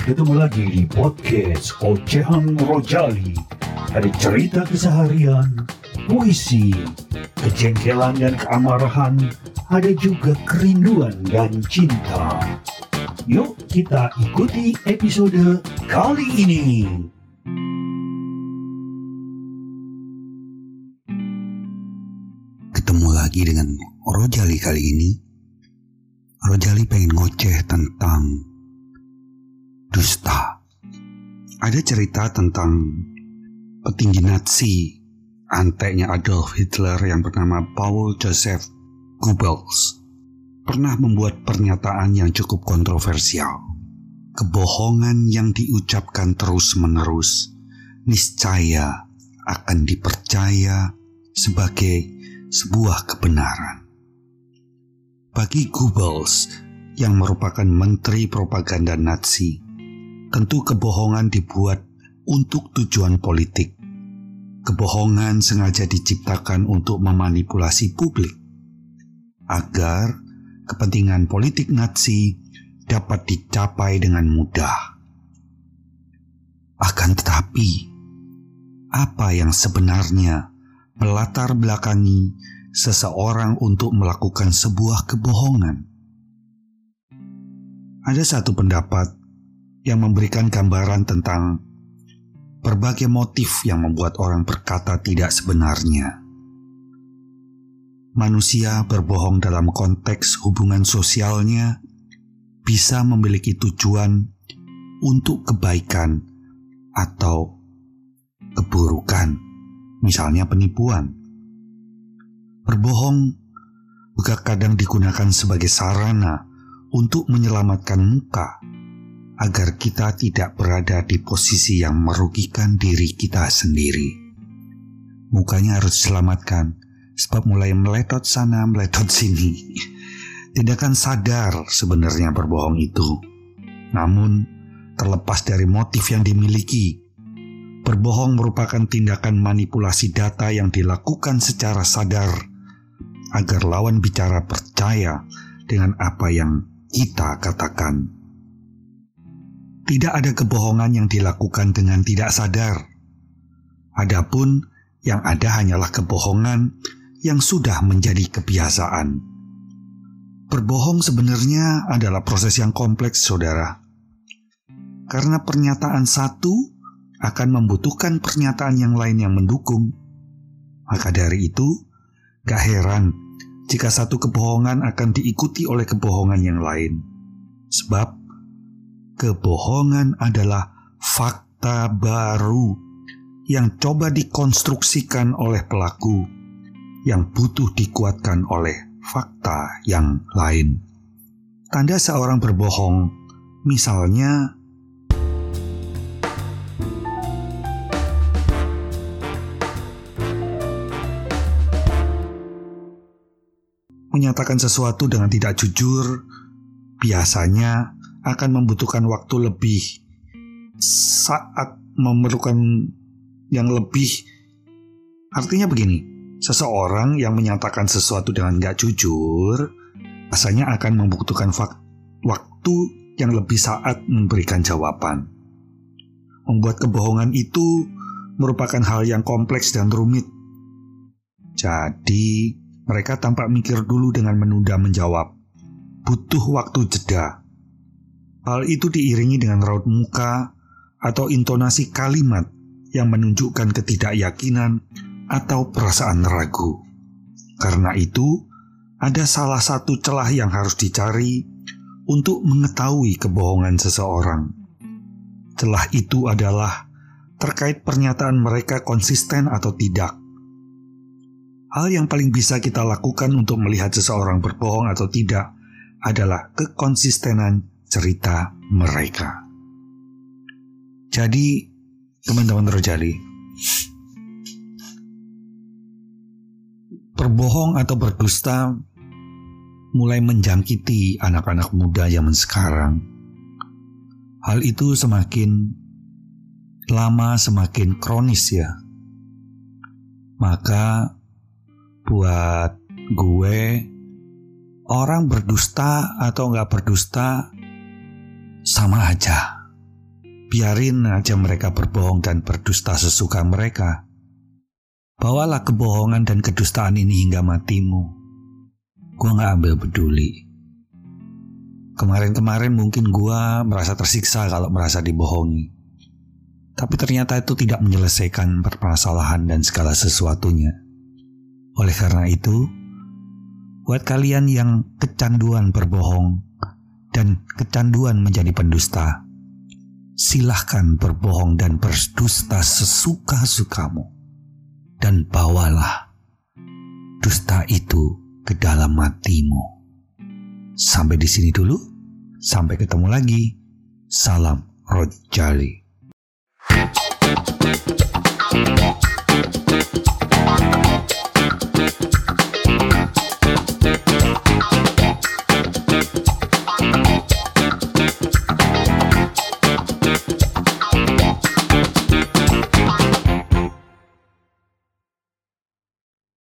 Ketemu lagi di podcast Ocehan Rojali. Ada cerita keseharian, puisi, kejengkelan dan keamarahan, ada juga kerinduan dan cinta. Yuk kita ikuti episode kali ini. Ketemu lagi dengan Rojali kali ini. Rojali pengen ngoceh tentang dusta. Ada cerita tentang petinggi Nazi, anteknya Adolf Hitler yang bernama Paul Joseph Goebbels, pernah membuat pernyataan yang cukup kontroversial. Kebohongan yang diucapkan terus-menerus niscaya akan dipercaya sebagai sebuah kebenaran. Bagi Goebbels yang merupakan menteri propaganda Nazi, tentu kebohongan dibuat untuk tujuan politik. Kebohongan sengaja diciptakan untuk memanipulasi publik agar kepentingan politik Nazi dapat dicapai dengan mudah. Akan tetapi, apa yang sebenarnya melatar belakangi seseorang untuk melakukan sebuah kebohongan? Ada satu pendapat yang memberikan gambaran tentang berbagai motif yang membuat orang berkata tidak sebenarnya. Manusia berbohong dalam konteks hubungan sosialnya bisa memiliki tujuan untuk kebaikan atau keburukan, misalnya penipuan. Berbohong juga kadang digunakan sebagai sarana untuk menyelamatkan muka agar kita tidak berada di posisi yang merugikan diri kita sendiri. Mukanya harus diselamatkan sebab mulai meletot sana meletot sini. Tidak akan sadar sebenarnya berbohong itu. Namun, terlepas dari motif yang dimiliki, berbohong merupakan tindakan manipulasi data yang dilakukan secara sadar agar lawan bicara percaya dengan apa yang kita katakan. Tidak ada kebohongan yang dilakukan dengan tidak sadar. Adapun yang ada hanyalah kebohongan yang sudah menjadi kebiasaan. Berbohong sebenarnya adalah proses yang kompleks, saudara. Karena pernyataan satu akan membutuhkan pernyataan yang lain yang mendukung. Maka dari itu, gak heran jika satu kebohongan akan diikuti oleh kebohongan yang lain. Sebab kebohongan adalah fakta baru yang coba dikonstruksikan oleh pelaku yang butuh dikuatkan oleh fakta yang lain. Tanda seorang berbohong, misalnya menyatakan sesuatu dengan tidak jujur, biasanya akan membutuhkan waktu lebih saat memerlukan yang lebih. Artinya begini, seseorang yang menyatakan sesuatu dengan gak jujur, rasanya akan membutuhkan waktu yang lebih saat memberikan jawaban. Membuat kebohongan itu merupakan hal yang kompleks dan rumit. Jadi, mereka tampak mikir dulu dengan menunda menjawab. Butuh waktu jeda. Hal itu diiringi dengan raut muka atau intonasi kalimat yang menunjukkan ketidakyakinan atau perasaan ragu. Karena itu, ada salah satu celah yang harus dicari untuk mengetahui kebohongan seseorang. Celah itu adalah terkait pernyataan mereka konsisten atau tidak. Hal yang paling bisa kita lakukan untuk melihat seseorang berbohong atau tidak adalah kekonsistenan cerita mereka. Jadi, teman-teman Rojali, berbohong atau berdusta mulai menjangkiti anak-anak muda zaman sekarang. Hal itu semakin lama semakin kronis ya. Maka buat gue orang berdusta atau nggak berdusta sama aja. Biarin aja mereka berbohong dan berdusta sesuka mereka. Bawalah kebohongan dan kedustaan ini hingga matimu. Gue gak ambil peduli. Kemarin-kemarin mungkin gue merasa tersiksa kalau merasa dibohongi. Tapi ternyata itu tidak menyelesaikan permasalahan dan segala sesuatunya. Oleh karena itu, buat kalian yang kecanduan berbohong dan kecanduan menjadi pendusta, silahkan berbohong dan berdusta sesuka-sukamu. Dan bawalah dusta itu ke dalam matimu. Sampai di sini dulu. Sampai ketemu lagi. Salam Rojali.